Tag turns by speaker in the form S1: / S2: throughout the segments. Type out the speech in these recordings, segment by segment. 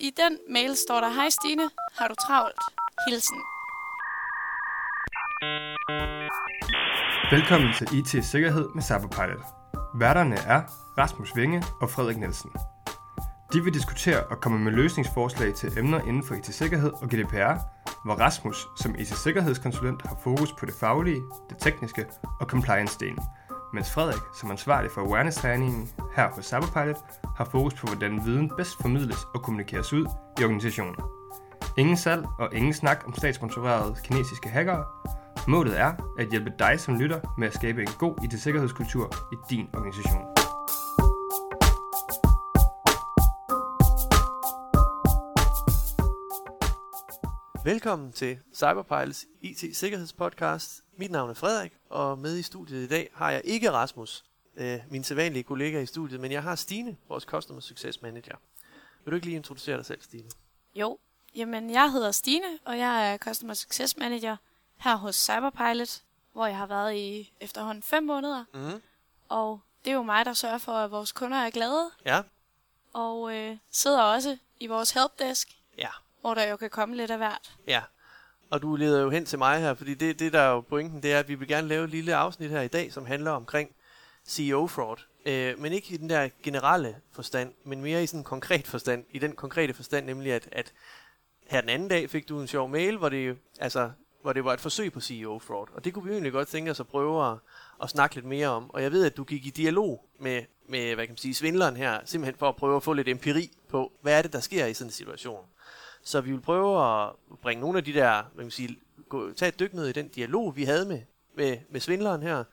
S1: I den mail står der, Hej Stine, har du travlt? Hilsen.
S2: Velkommen til IT Sikkerhed med Cyberpilot. Værterne er Rasmus Vinge og Frederik Nielsen. De vil diskutere og komme med løsningsforslag til emner inden for IT-sikkerhed og GDPR, hvor Rasmus som IT-sikkerhedskonsulent har fokus på det faglige, det tekniske og compliance-delen, mens Frederik som ansvarlig for awareness-træningen her hos Cyberpilot har fokus på, hvordan viden bedst formidles og kommunikeres ud i organisationen. Ingen salg og ingen snak om statssponsorerede kinesiske hackere. Målet er at hjælpe dig som lytter med at skabe en god IT-sikkerhedskultur i din organisation.
S3: Velkommen til Cyberpilots IT-sikkerhedspodcast. Mit navn er Frederik, og med i studiet i dag har jeg ikke Rasmus, øh, min sædvanlige kollega i studiet, men jeg har Stine, vores Customer Success Manager. Vil du ikke lige introducere dig selv, Stine?
S1: Jo, jamen jeg hedder Stine, og jeg er Customer Success Manager her hos Cyberpilot, hvor jeg har været i efterhånden fem måneder.
S3: Mm.
S1: Og det er jo mig, der sørger for, at vores kunder er glade,
S3: Ja.
S1: og øh, sidder også i vores helpdesk,
S3: Ja.
S1: hvor der jo kan komme lidt af hvert.
S3: Ja. Og du leder jo hen til mig her, fordi det, det der er jo pointen, det er, at vi vil gerne lave et lille afsnit her i dag, som handler omkring CEO-fraud. Øh, men ikke i den der generelle forstand, men mere i sådan en konkret forstand. I den konkrete forstand, nemlig at, at her den anden dag fik du en sjov mail, hvor det, altså, hvor det var et forsøg på CEO-fraud. Og det kunne vi jo egentlig godt tænke os at prøve at, at snakke lidt mere om. Og jeg ved, at du gik i dialog med, med hvad kan man sige, svindleren her, simpelthen for at prøve at få lidt empiri på, hvad er det, der sker i sådan en situation. Så vi vil prøve at bringe nogle af de der, hvad kan sige, gå, tage et dyk ned i den dialog, vi havde med, med, med svindleren her,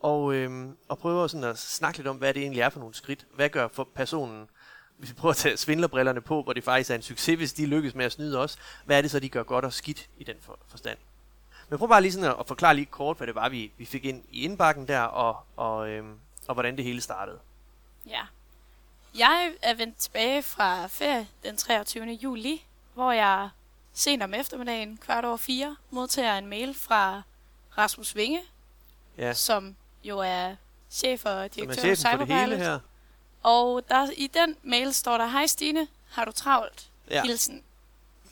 S3: og, øhm, og prøve sådan at snakke lidt om, hvad det egentlig er for nogle skridt. Hvad gør for personen, hvis vi prøver at tage svindlerbrillerne på, hvor det faktisk er en succes, hvis de lykkes med at snyde os, hvad er det så, de gør godt og skidt i den for, forstand? Men prøv bare lige sådan at, at forklare lige kort, hvad det var, vi, vi fik ind i indbakken der, og, og, øhm, og hvordan det hele startede.
S1: Ja. Jeg er vendt tilbage fra ferie den 23. juli, hvor jeg sent om eftermiddagen, kvart over fire, modtager en mail fra Rasmus Vinge,
S3: Ja,
S1: som jo er chef og
S3: som er
S1: direktør hos
S3: for det hele her.
S1: Og der, i den mail står der, Hej Stine, har du travlt?
S3: Ja,
S1: Hilsen.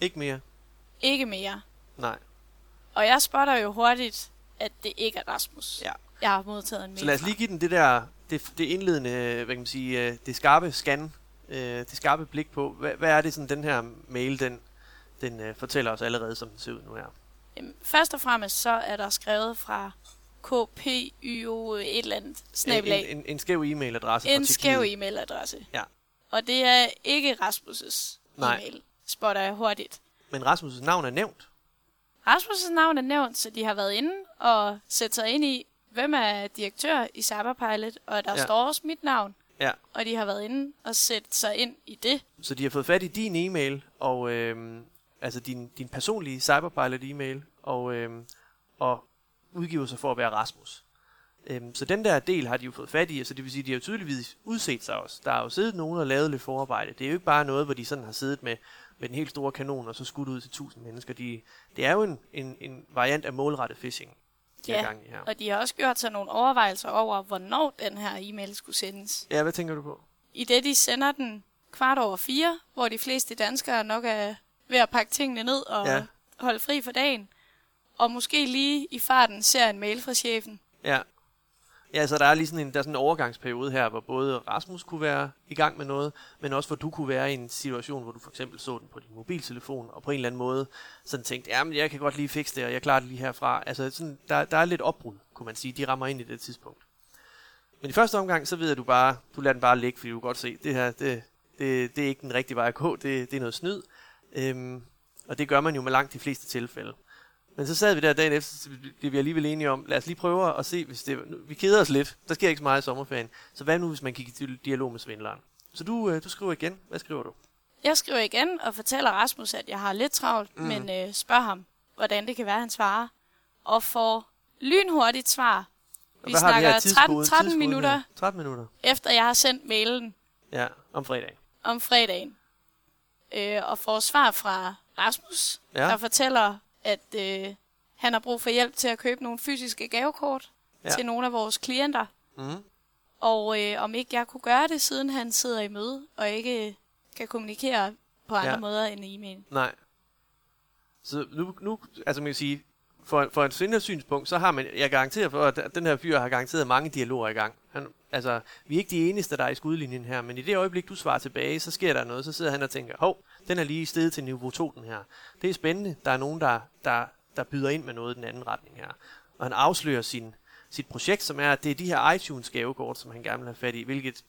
S3: ikke mere.
S1: Ikke mere.
S3: Nej.
S1: Og jeg spotter jo hurtigt, at det ikke er Rasmus.
S3: Ja.
S1: Jeg har modtaget en mail
S3: Så lad os lige give den det der, det, det indledende, hvad kan man sige, øh, det skarpe scan, øh, det skarpe blik på, hvad, hvad er det sådan, den her mail, den, den øh, fortæller os allerede, som den ser ud nu her.
S1: Jamen, først og fremmest så er der skrevet fra KPYO et eller andet
S3: En,
S1: snabelag.
S3: en, en, en skæv e-mailadresse
S1: En skæv e-mailadresse.
S3: Ja.
S1: Og det er ikke Rasmus'
S3: Nej.
S1: e-mail, spotter jeg hurtigt.
S3: Men Rasmus' navn er nævnt.
S1: Rasmus' navn er nævnt, så de har været inde og sætte sig ind i, hvem er direktør i Cyberpilot, og der
S3: ja.
S1: står også mit navn.
S3: Ja.
S1: Og de har været inde og sætte sig ind i det.
S3: Så de har fået fat i din e-mail, og øh, altså din, din personlige Cyberpilot e-mail, og, øh, og udgiver sig for at være Rasmus. Øhm, så den der del har de jo fået fat i, så det vil sige, at de har jo tydeligvis udset sig også. Der har jo siddet nogen og lavet lidt forarbejde. Det er jo ikke bare noget, hvor de sådan har siddet med, med den helt store kanon og så skudt ud til tusind mennesker. De, det er jo en, en, en variant af målrettet phishing, de har
S1: Ja,
S3: gang i her.
S1: Og de har også gjort sig nogle overvejelser over, hvornår den her e-mail skulle sendes.
S3: Ja, hvad tænker du på?
S1: I det, de sender den kvart over fire, hvor de fleste danskere nok er ved at pakke tingene ned og
S3: ja.
S1: holde fri for dagen. Og måske lige i farten ser en mail fra chefen.
S3: Ja. Ja, så der er lige sådan en, der er sådan en overgangsperiode her, hvor både Rasmus kunne være i gang med noget, men også hvor du kunne være i en situation, hvor du for eksempel så den på din mobiltelefon, og på en eller anden måde sådan tænkte, ja, men jeg kan godt lige fikse det, og jeg klarer det lige herfra. Altså, sådan, der, der er lidt opbrud, kunne man sige. De rammer ind i det tidspunkt. Men i første omgang, så ved jeg, at du bare, du lader den bare ligge, fordi du kan godt se, det her, det, det, det er ikke den rigtige vej at gå, det, det er noget snyd. Øhm, og det gør man jo med langt de fleste tilfælde. Men så sad vi der dagen efter, så blev vi alligevel enige om, lad os lige prøve at se, hvis det, vi keder os lidt, der sker ikke så meget i sommerferien, så hvad nu, hvis man gik i dialog med svindleren? Så du, øh, du skriver igen, hvad skriver du?
S1: Jeg skriver igen og fortæller Rasmus, at jeg har lidt travlt,
S3: Mm.
S1: men øh, spørger ham, hvordan det kan være, han svarer. Og får lynhurtigt svar. Vi
S3: hvad
S1: snakker
S3: her?
S1: 13,
S3: Tidskode-
S1: 13
S3: tidskode
S1: minutter,
S3: her? 13 minutter,
S1: efter jeg har sendt mailen
S3: ja, om fredag.
S1: om fredagen. Øh, og får svar fra Rasmus,
S3: ja.
S1: der fortæller, at øh, han har brug for hjælp til at købe nogle fysiske gavekort
S3: Ja.
S1: til nogle af vores klienter.
S3: Mm.
S1: Og øh, om ikke jeg kunne gøre det, siden han sidder i møde og ikke kan kommunikere på andre
S3: Ja.
S1: måder end e-mail.
S3: Nej. Så nu, nu altså man kan sige, for, for et sindende synspunkt, så har man, jeg garanterer for, at den her fyr har garanteret mange dialoger i gang. Han, altså, vi er ikke de eneste, der er i skudlinjen her, men i det øjeblik, du svarer tilbage, så sker der noget, så sidder han og tænker, hov, den er lige steget til niveau 2, den her. Det er spændende, der er nogen, der, der, der byder ind med noget i den anden retning her. Og han afslører sin, sit projekt, som er, at det er de her iTunes gavekort, som han gerne vil have fat i, hvilket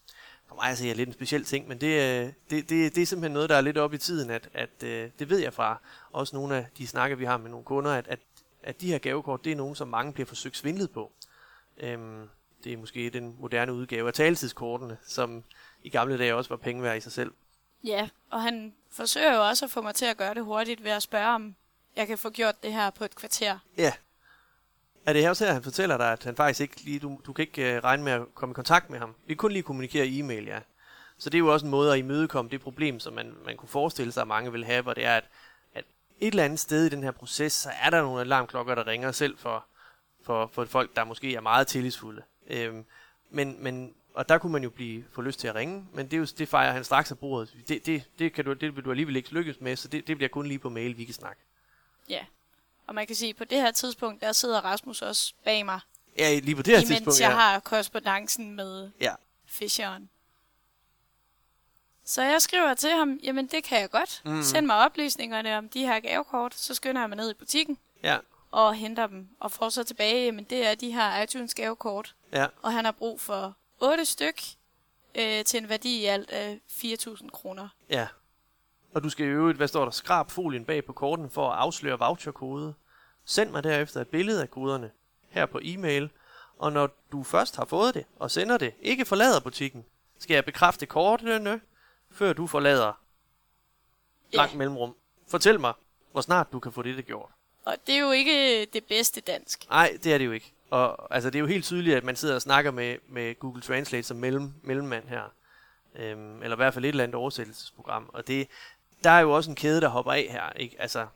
S3: for mig altså, er lidt en speciel ting, men det, øh, det, det, det er simpelthen noget, der er lidt op i tiden, at, at øh, det ved jeg fra også nogle af de snakker, vi har med nogle kunder, at, at, at de her gavekort, det er nogen, som mange bliver forsøgt svindlet på. Øhm, det er måske den moderne udgave af taletidskortene, som i gamle dage også var penge værd i sig selv.
S1: Ja, og han forsøger jo også at få mig til at gøre det hurtigt ved at spørge, om jeg kan få gjort det her på et kvarter.
S3: Ja. Er det her også her, han fortæller dig, at han faktisk ikke lige, du, du kan ikke øh, regne med at komme i kontakt med ham. Vi kan kun lige kommunikere i e-mail, ja. Så det er jo også en måde at imødekomme det problem, som man, man kunne forestille sig, at mange vil have, hvor det er, at, at et eller andet sted i den her proces, så er der nogle alarmklokker, der ringer selv for, for, for folk, der måske er meget tillidsfulde. Øhm, men, men, og der kunne man jo blive få lyst til at ringe, men det, er jo, det fejrer han straks af bordet. Det, det, det, kan du, det vil du alligevel ikke lykkes med, så det, det bliver kun lige på mail, vi kan snakke.
S1: Ja. Og man kan sige, at på det her tidspunkt, der sidder Rasmus også bag mig,
S3: Ja, lige på det her
S1: imens
S3: tidspunkt,
S1: jeg
S3: ja.
S1: har korrespondancen med
S3: ja.
S1: Fisheren. Så jeg skriver til ham, jamen det kan jeg godt.
S3: Mm.
S1: Send mig oplysningerne om de her gavekort, så skynder jeg mig ned i butikken
S3: Ja,
S1: og henter dem. Og får så tilbage, jamen det er de her iTunes gavekort.
S3: ja,
S1: Og han har brug for 8 styk øh, til en værdi i alt af 4.000 kroner.
S3: ja. Og du skal i øvrigt, hvad står der, skrab folien bag på korten for at afsløre voucherkode. Send mig derefter et billede af koderne her på e-mail. Og når du først har fået det og sender det, ikke forlader butikken, skal jeg bekræfte kortene, før du forlader langt mellemrum. Fortæl mig, hvor snart du kan få det gjort.
S1: Og det er jo ikke det bedste dansk.
S3: Nej, det er det jo ikke. Og altså, det er jo helt tydeligt, at man sidder og snakker med, med Google Translate som mellem, mellemmand her. Øhm, eller i hvert fald et eller andet oversættelsesprogram. Og det, der er jo også en kæde, der hopper af her. Ikke? Altså,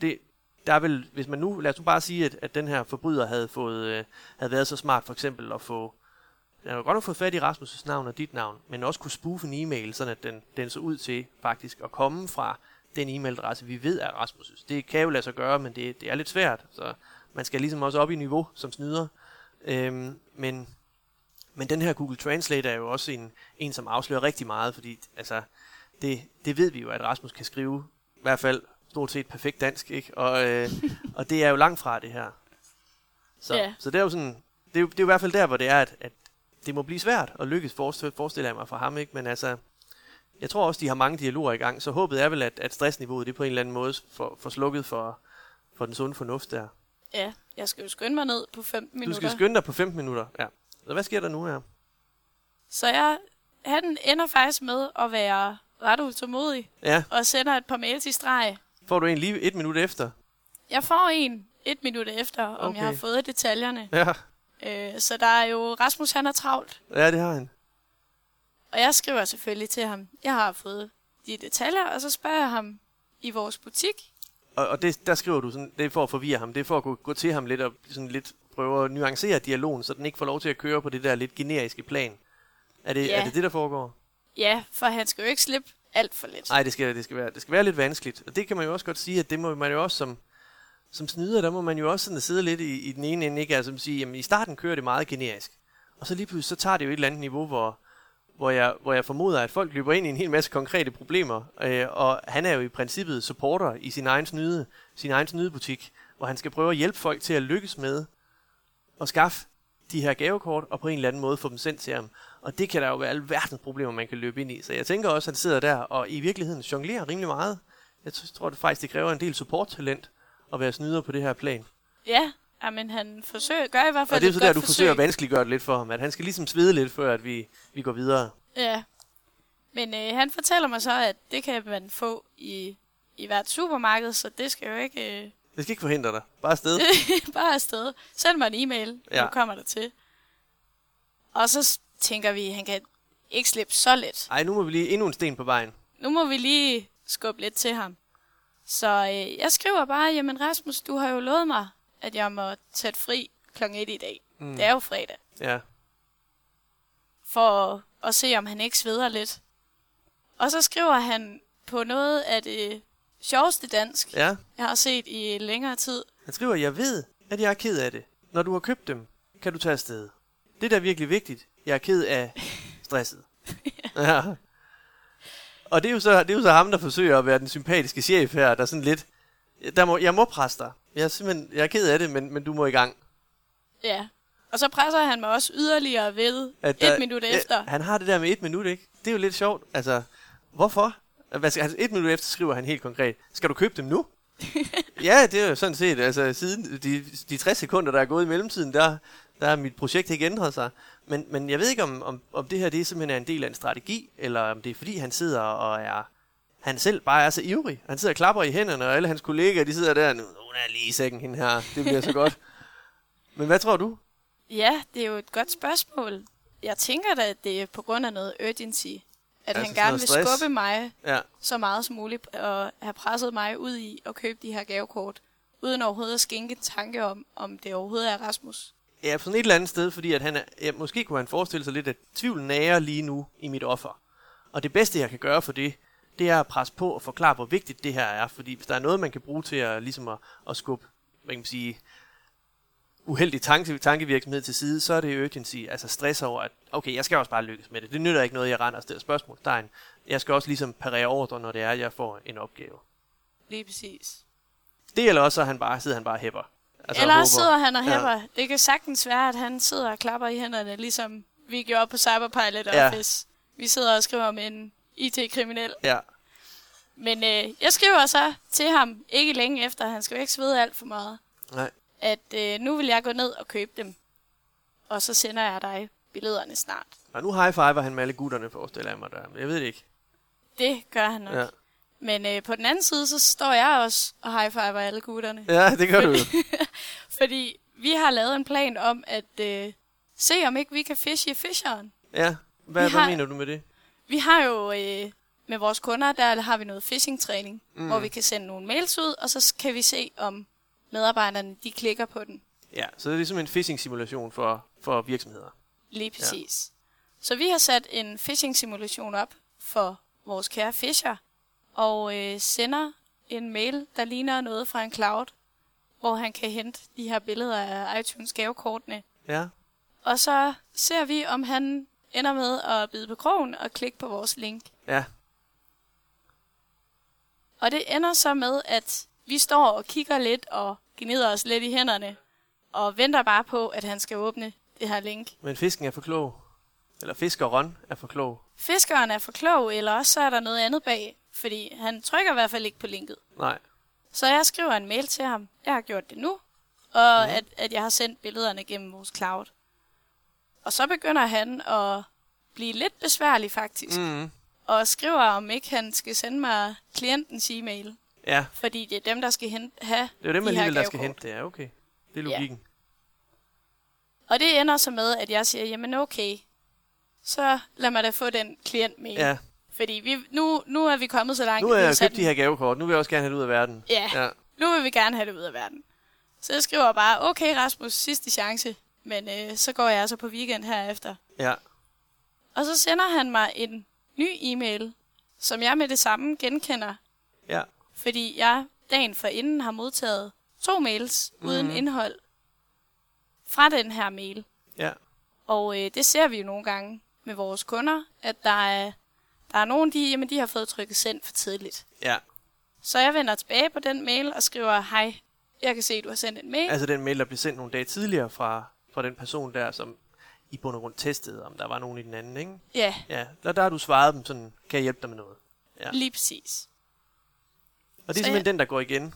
S3: det, der er vel, hvis man nu, lad os nu bare sige, at, at den her forbryder havde, fået, øh, havde været så smart for eksempel at få, den har godt nok fået fat i Rasmus' navn og dit navn, men også kunne spoofe en e-mail, sådan at den, den så ud til faktisk at komme fra den e-mailadresse, vi ved er Rasmus'. Det kan jo lade sig gøre, men det, det er lidt svært, så man skal ligesom også op i niveau som snyder. Øhm, men, men den her Google Translate er jo også en, en som afslører rigtig meget, fordi altså, det, det ved vi jo, at Rasmus kan skrive, i hvert fald stort set perfekt dansk, ikke? Og, øh, og det er jo langt fra det her. Så,
S1: Ja.
S3: så det er jo sådan, det er jo, det er jo i hvert fald der, hvor det er, at, at det må blive svært at lykkes, forestiller, jeg mig for ham, ikke? Men altså, jeg tror også, de har mange dialoger i gang, så håbet er vel, at, at stressniveauet det på en eller anden måde får, får slukket for, for den sunde fornuft der.
S1: Ja, jeg skal jo skynde mig ned på 15
S3: Du
S1: minutter.
S3: skal skynde dig på 15 minutter, ja. Så hvad sker der nu her?
S1: Så jeg, han ender faktisk med at være ret utålmodig
S3: Ja,
S1: og sender et par mails i streg.
S3: får du en lige et minut efter?
S1: Jeg får en et minut efter, om
S3: Okay.
S1: jeg har fået detaljerne.
S3: Ja,
S1: Øh, så der er jo, Rasmus han er travlt.
S3: ja det har han.
S1: Og jeg skriver selvfølgelig til ham, jeg har fået de detaljer, og så spørger jeg ham i vores butik.
S3: Og, og det, der skriver du sådan, det er for at forvirre ham, det er for at gå, gå til ham lidt og sådan lidt prøve at nuancere dialogen, så den ikke får lov til at køre på det der lidt generiske plan. Er det,
S1: Ja.
S3: er det det, der foregår?
S1: Ja, for han skal jo ikke slippe alt for lidt.
S3: Nej, det skal, det, skal være, det skal være lidt vanskeligt. Og det kan man jo også godt sige, at det må man jo også som, som snyder, der må man jo også sådan sidde lidt i, i den ene ende, ikke? Altså sige, jamen i starten kører det meget generisk. Og så lige pludselig, så tager det jo et eller andet niveau, hvor, hvor, jeg, hvor jeg formoder, at folk løber ind i en hel masse konkrete problemer. Øh, og han er jo i princippet supporter i sin egen snyde, sin egen snydebutik, hvor han skal prøve at hjælpe folk til at lykkes med at skaffe de her gavekort, og på en eller anden måde få dem sendt til ham. Og det kan der jo være alverdens problemer, man kan løbe ind i. Så jeg tænker også, at han sidder der og i virkeligheden jonglerer rimelig meget. Jeg tror, det faktisk, det kræver en del supporttalent at være snyder på det her plan.
S1: Ja, men han forsøger, gør i hvert fald
S3: Og det er så der, du
S1: forsøg.
S3: forsøger at vanskeliggøre det lidt for ham, at han skal ligesom svede lidt, før at vi, vi går videre.
S1: Ja. Men øh, han fortæller mig så, at det kan man få i, i hvert supermarked, så det skal jo ikke... Øh,
S3: Det skal ikke forhindre dig. Bare afsted.
S1: bare afsted. Send mig en e-mail,
S3: Ja.
S1: ja. nu kommer der til. Og så tænker vi, han kan ikke slippe så let.
S3: Ej, nu må vi lige endnu en sten på vejen.
S1: Nu må vi lige skubbe lidt til ham. Så øh, jeg skriver bare, jamen Rasmus, du har jo lovet mig, at jeg må tage fri kl. 1 i dag.
S3: Mm.
S1: Det er jo fredag.
S3: Ja.
S1: For at, at se, om han ikke sveder lidt. Og så skriver han på noget af det sjoveste dansk,
S3: Ja.
S1: jeg har set i længere tid.
S3: Han skriver, jeg ved, at jeg er ked af det. Når du har købt dem, kan du tage afsted. Det der er virkelig vigtigt. Jeg er ked af stresset. ja. Og det er, jo så, det er jo så ham, der forsøger at være den sympatiske chef her, der er sådan lidt, der må, jeg må presse dig. Jeg er simpelthen, jeg er ked af det, men, men du må i gang.
S1: Ja. Og så presser han mig også yderligere ved
S3: At
S1: et
S3: der-
S1: minut
S3: ja,
S1: efter.
S3: Han har det der med et minut, ikke? Det er jo lidt sjovt. Altså, hvorfor? Skal, altså, et minut efter skriver han helt konkret, skal du købe dem nu? ja, det er jo sådan set, altså siden de, de 60 sekunder, der er gået i mellemtiden, der, der har mit projekt ikke ændret sig. Men, men jeg ved ikke, om, om, om det her det simpelthen er en del af en strategi, eller om det er fordi, han sidder og er, han selv bare er så ivrig. Han sidder og klapper i hænderne, og alle hans kollegaer, de sidder der, nu hun er lige i sækken, hende her, det bliver så godt. Men hvad tror du?
S1: Ja, det er jo et godt spørgsmål. Jeg tænker da, at det er på grund af noget urgency. At
S3: Altså
S1: han gerne vil
S3: stress.
S1: skubbe mig
S3: Ja,
S1: så meget som muligt, og have presset mig ud i at købe de her gavekort, uden overhovedet at skænke tanke om, om det overhovedet er Rasmus.
S3: Ja, på sådan et eller andet sted, fordi at han er, ja, måske kunne han forestille sig lidt, at tvivlen nager lige nu i mit offer. Og det bedste, jeg kan gøre for det, det er at presse på og forklare, hvor vigtigt det her er. Fordi hvis der er noget, man kan bruge til at, ligesom at, at skubbe, hvad kan man sige, uheldig tanke, tankevirksomhed til side, så er det urgency, altså stress over, at okay, jeg skal også bare lykkes med det. Det nytter ikke noget, jeg render og stiller spørgsmålstegn. Jeg skal også ligesom parere ordre, når det er, jeg får en opgave.
S1: Lige præcis.
S3: Det eller også, så han bare, sidder han bare hæpper.
S1: Altså, Ellers
S3: håber.
S1: sidder han og
S3: Ja.
S1: hæpper. Ja. Det kan sagtens være, at han sidder og klapper i hænderne, ligesom vi gjorde på Cyberpilot
S3: Ja.
S1: Office. Vi sidder og skriver med en IT-kriminel.
S3: Ja,
S1: Men øh, jeg skriver så til ham, ikke længe efter, han skal jo ikke svede alt for meget,
S3: nej.
S1: at øh, nu vil jeg gå ned og købe dem. Og så sender jeg dig billederne snart.
S3: Og nu high-fiver han med alle gutterne, forestiller jeg mig der. Jeg ved det ikke.
S1: Det gør han nok.
S3: Ja.
S1: Men øh, på den anden side, så står jeg også og high-fiver alle gutterne.
S3: Ja, det gør du jo.
S1: Fordi vi har lavet en plan om at øh, se, om ikke vi kan fishe i fisheren.
S3: Ja, hvad,
S1: Vi
S3: hvad
S1: har-
S3: mener du med det?
S1: Vi har jo øh, med vores kunder, der har vi noget phishing-træning,
S3: Mm.
S1: hvor vi kan sende nogle mails ud, og så kan vi se, om medarbejderne de klikker på den.
S3: Ja, så det er ligesom en phishing-simulation for, for virksomheder.
S1: Lige præcis. Ja. Så vi har sat en phishing-simulation op for vores kære fisher, og øh, sender en mail, der ligner noget fra en cloud, hvor han kan hente de her billeder af iTunes gavekortene.
S3: Ja,
S1: Og så ser vi, om han ender med at bide på krogen og klikke på vores link.
S3: ja,
S1: Og det ender så med, at vi står og kigger lidt og gnider os lidt i hænderne, og venter bare på, at han skal åbne det her link.
S3: men fisken er for klog. Eller fiskeren er for klog.
S1: Fiskeren er for klog, eller også så er der noget andet bag, fordi han trykker i hvert fald ikke på linket.
S3: Nej,
S1: Så jeg skriver en mail til ham. Jeg har gjort det nu, og at, at jeg har sendt billederne gennem vores cloud. Og så begynder han at blive lidt besværlig faktisk, mm. og skriver, om ikke han skal sende mig klientens e-mail,
S3: ja,
S1: fordi det er dem, der skal hente, have
S3: det er jo dem
S1: de
S3: alligevel, der skal hente det. Ja, okay. Det er
S1: Ja.
S3: logikken.
S1: Og det ender så med, at jeg siger, jamen okay, så lad mig da få den klientmail.
S3: Ja,
S1: Fordi vi, nu, nu er vi kommet så langt.
S3: nu har jeg købt de her gavekort. Nu vil jeg også gerne have det ud af verden.
S1: Ja,
S3: Ja,
S1: nu vil vi gerne have det ud af verden. Så jeg skriver bare, okay Rasmus, sidste chance. Men øh, så går jeg altså på weekend herefter.
S3: ja,
S1: Og så sender han mig en ny e-mail, som jeg med det samme genkender.
S3: ja.
S1: Fordi jeg dagen for inden har modtaget to mails mm. uden
S3: Mhm.
S1: indhold fra den her mail.
S3: Ja,
S1: Og øh, det ser vi jo nogle gange med vores kunder, at der er, der er nogen, de, jamen, de har fået trykket send for tidligt.
S3: ja.
S1: Så jeg vender tilbage på den mail og skriver, hej, jeg kan se, at du har sendt en mail.
S3: Altså den mail, der blev sendt nogle dage tidligere fra, fra den person der, som i bund og grund testede, om der var nogen i den anden, ikke?
S1: Ja,
S3: Ja, der, der har du svaret dem sådan, kan jeg hjælpe dig med noget? Ja.
S1: lige præcis.
S3: Og det er
S1: Så
S3: simpelthen
S1: jeg-
S3: den, der går igen.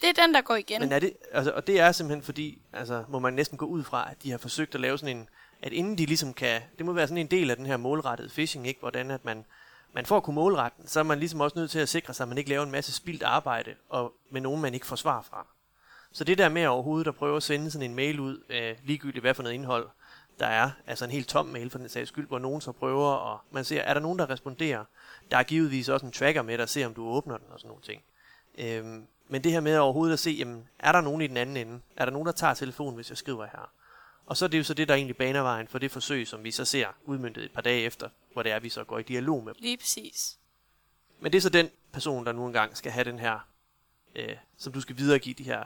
S1: Det er den, der går igen.
S3: Men er det, altså, og det er simpelthen fordi, altså, må man næsten gå ud fra, at de har forsøgt at lave sådan en, at inden de ligesom kan, det må være sådan en del af den her målrettede phishing, ikke? Hvordan at man, man får at kunne målrette den, så er man ligesom også nødt til at sikre sig, at man ikke laver en masse spildt arbejde, og med nogen, man ikke får svar fra. Så det der med overhovedet at prøve at sende sådan en mail ud, øh, ligegyldigt hvad for noget indhold der er, altså en helt tom mail for den sags skyld, hvor nogen så prøver, og man ser, er der nogen, der responderer? Der er givetvis også en tracker med, der ser, om du åbner den og sådan nogle ting. Øhm, men det her med overhovedet at se, jamen, er der nogen i den anden ende? Er der nogen, der tager telefonen, hvis jeg skriver her? Og så er det jo så det, der egentlig baner vejen for det forsøg, som vi så ser udmyndtet et par dage efter, hvor det er, vi så går i dialog med.
S1: Lige præcis.
S3: Men det er så den person, der nu engang skal have den her, øh, som du skal videregive de her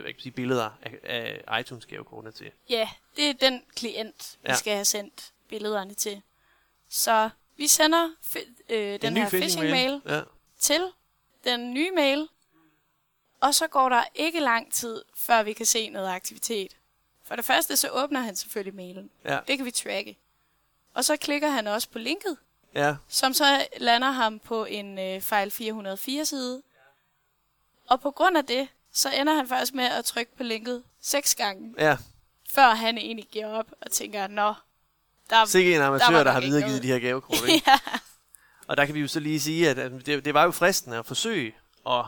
S3: hvad kan man sige, billeder af, af iTunes-gavekortene til.
S1: Ja, det er den klient, vi
S3: Ja.
S1: skal have sendt billederne til. Så vi sender fi- øh, den her phishing-mail
S3: Ja.
S1: til den nye mail, og så går der ikke lang tid, før vi kan se noget aktivitet. For det første, så åbner han selvfølgelig mailen.
S3: Ja.
S1: Det kan vi tracke. Og så klikker han også på linket,
S3: ja,
S1: som så lander ham på en øh, fejl 404-side. Og på grund af det, så ender han faktisk med at trykke på linket seks gange,
S3: ja.
S1: før han egentlig giver op og tænker, nå, der
S3: Sikke en
S1: Der
S3: amatør, der,
S1: nok
S3: har videregivet
S1: noget.
S3: de her gavekort. Ikke?
S1: ja,
S3: Og der kan vi jo så lige sige, at, det, det var jo fristende at forsøge at,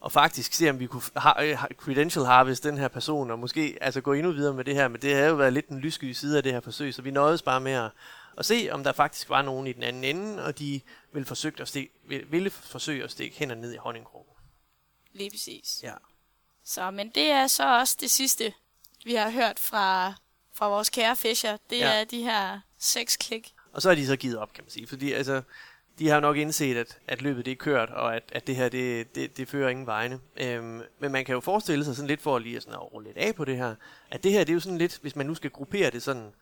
S3: og faktisk se, om vi kunne ha, øh, credential harvest den her person, og måske altså gå endnu videre med det her. Men det havde jo været lidt den lyssky side af det her forsøg, så vi nøjedes bare med at, at se, om der faktisk var nogen i den anden ende, og de ville, forsøge at stikke, ville, ville forsøge at stikke hænderne ned i honningkrogen.
S1: Lige præcis.
S3: Ja.
S1: Så, men det er så også det sidste, vi har hørt fra, fra vores kære Fischer. Det
S3: Ja.
S1: er de her seks klik.
S3: Og så er de så givet op, kan man sige. Fordi altså, de har nok indset, at, at løbet det er kørt, og at, at det her, det, det, det fører ingen vegne. Øhm, men man kan jo forestille sig sådan lidt for at lige sådan at rulle lidt af på det her, at det her, det er jo sådan lidt, hvis man nu skal gruppere det sådan,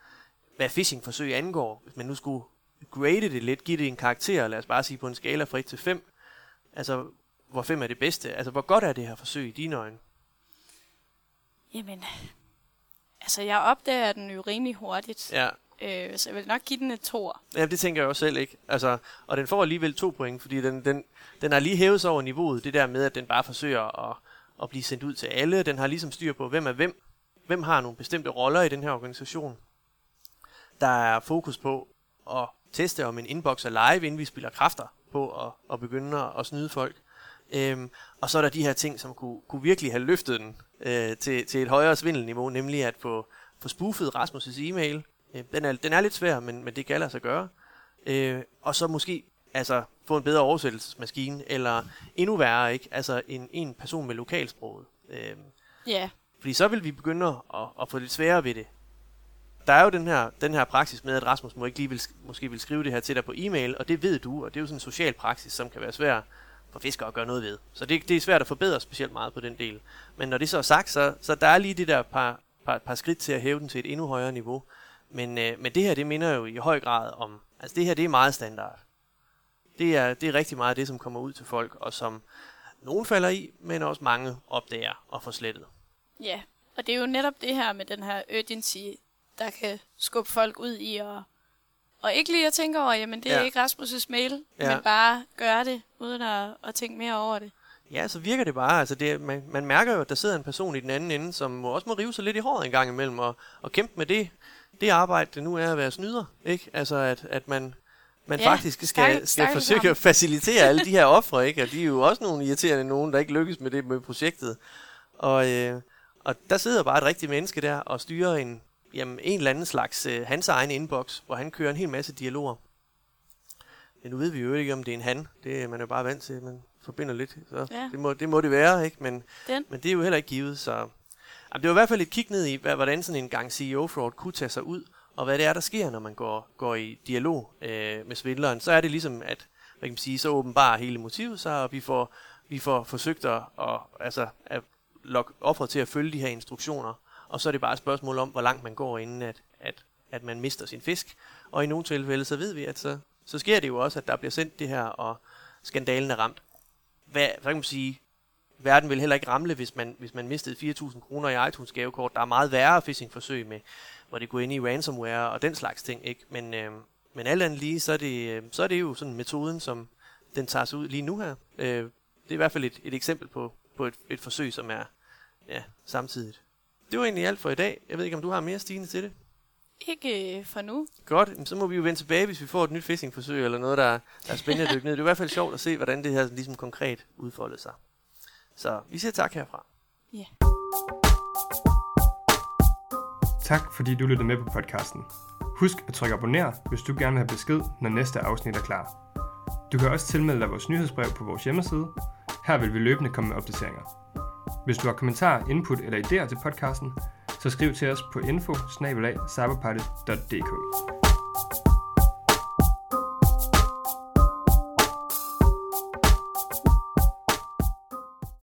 S3: hvad phishing-forsøg angår, hvis man nu skulle grade det lidt, give det en karakter, lad os bare sige på en skala fra 1 til 5, altså hvor 5 er det bedste, altså hvor godt er det her forsøg i dine øjne?
S1: Jamen, altså jeg opdager den jo rimelig hurtigt.
S3: Ja,
S1: Øh, så jeg vil nok give den et tor.
S3: Ja, det tænker jeg også selv ikke. Altså, og den får alligevel to point, fordi den, den, den har lige hævet sig over niveauet. Det der med, at den bare forsøger at, at blive sendt ud til alle. Den har ligesom styr på, hvem er hvem. Hvem har nogle bestemte roller i den her organisation. Der er fokus på at teste, om en inbox er live, inden vi spiller kræfter på at, at begynde at, at snyde folk. Øhm, og så er der de her ting, som kunne, kunne virkelig have løftet den øh, til, til et højere svindelniveau, nemlig at få, få spoofet Rasmus' e-mail. Øh, den, er, den er lidt svær, men, men det kan lade sig gøre. Øh, og så måske altså, få en bedre oversættelsesmaskine, eller endnu værre, ikke? Altså en, en person med lokalsproget. Øh,
S1: Ja,
S3: fordi så vil vi begynde at, at få lidt sværere ved det. Der er jo den her, den her praksis med, at Rasmus må ikke lige vil, måske vil skrive det her til dig på e-mail, og det ved du, og det er jo sådan en social praksis, som kan være svær for fiskere at gøre noget ved. Så det, det er svært at forbedre specielt meget på den del. Men når det så er sagt, så, så der er lige det der par, par, par skridt til at hæve den til et endnu højere niveau. Men, øh, men det her, det minder jo i høj grad om, altså det her, det er meget standard. Det er, det er rigtig meget det, som kommer ud til folk, og som nogen falder i, men også mange opdager og får slettet.
S1: ja. Og det er jo netop det her med den her urgency, der kan skubbe folk ud i at... Og ikke lige at tænke over, jamen det er
S3: Ja.
S1: ikke Rasmus' mail,
S3: Ja.
S1: men bare gøre det, uden at, at tænke mere over det.
S3: Ja, så virker det bare. Altså det, man, man mærker jo, at der sidder en person i den anden ende, som må, også må rive sig lidt i håret en gang imellem, og, og kæmpe med det, det arbejde, det nu er at være snyder. Ikke? Altså at, at man, man
S1: Ja,
S3: faktisk skal,
S1: stakkel-
S3: skal forsøge
S1: ham.
S3: at facilitere alle de her ofre, ikke? Og de er jo også nogle irriterende nogen, der ikke lykkes med det med projektet. Og, øh, og der sidder bare et rigtigt menneske der og styrer en, jamen, en eller anden slags øh, hans egen inbox, hvor han kører en hel masse dialoger. Men nu ved vi jo ikke, om det er en han. Det man er jo bare vant til, man forbinder lidt. Så
S1: Ja.
S3: det, må, det må det være, ikke? Men,
S1: Den.
S3: men det er jo heller ikke givet, så... Jamen, det var i hvert fald et kig ned i, hvad- hvordan sådan en gang CEO-fraud kunne tage sig ud, og hvad det er, der sker, når man går, går i dialog øh, med svindleren. Så er det ligesom, at hvad kan man sige, så åbenbarer hele motivet sig, og vi får, vi får forsøgt at, at, altså, at lokke offeret til at følge de her instruktioner. Og så er det bare et spørgsmål om, hvor langt man går, inden at, at, at man mister sin fisk. Og i nogle tilfælde, så ved vi, at så, så sker det jo også, at der bliver sendt det her, og skandalen er ramt. Hvad, hvad kan man sige, verden vil heller ikke ramle, hvis man, hvis man mistede 4.000 kroner i iTunes gavekort. Der er meget værre phishing-forsøg med, hvor det går ind i ransomware og den slags ting. Ikke? Men, øh, men alt andet lige, så er, det, øh, så er det jo sådan metoden, som den tager sig ud lige nu her. Øh, det er i hvert fald et, et eksempel på, på et, et forsøg, som er ja, samtidigt. Det var egentlig alt for i dag. Jeg ved ikke, om du har mere stigende til det?
S1: Ikke øh, for nu.
S3: Godt, så må vi jo vende tilbage, hvis vi får et nyt phishing-forsøg, eller noget, der, der er spændende at dykke ned. Det er i hvert fald sjovt at se, hvordan det her ligesom konkret udfoldet sig. Så vi siger tak herfra.
S1: Ja.
S2: Tak fordi du lyttede med på podcasten. Husk at trykke abonner, hvis du gerne vil have besked, når næste afsnit er klar. Du kan også tilmelde dig vores nyhedsbrev på vores hjemmeside. Her vil vi løbende komme med opdateringer. Hvis du har kommentarer, input eller idéer til podcasten, så skriv til os på info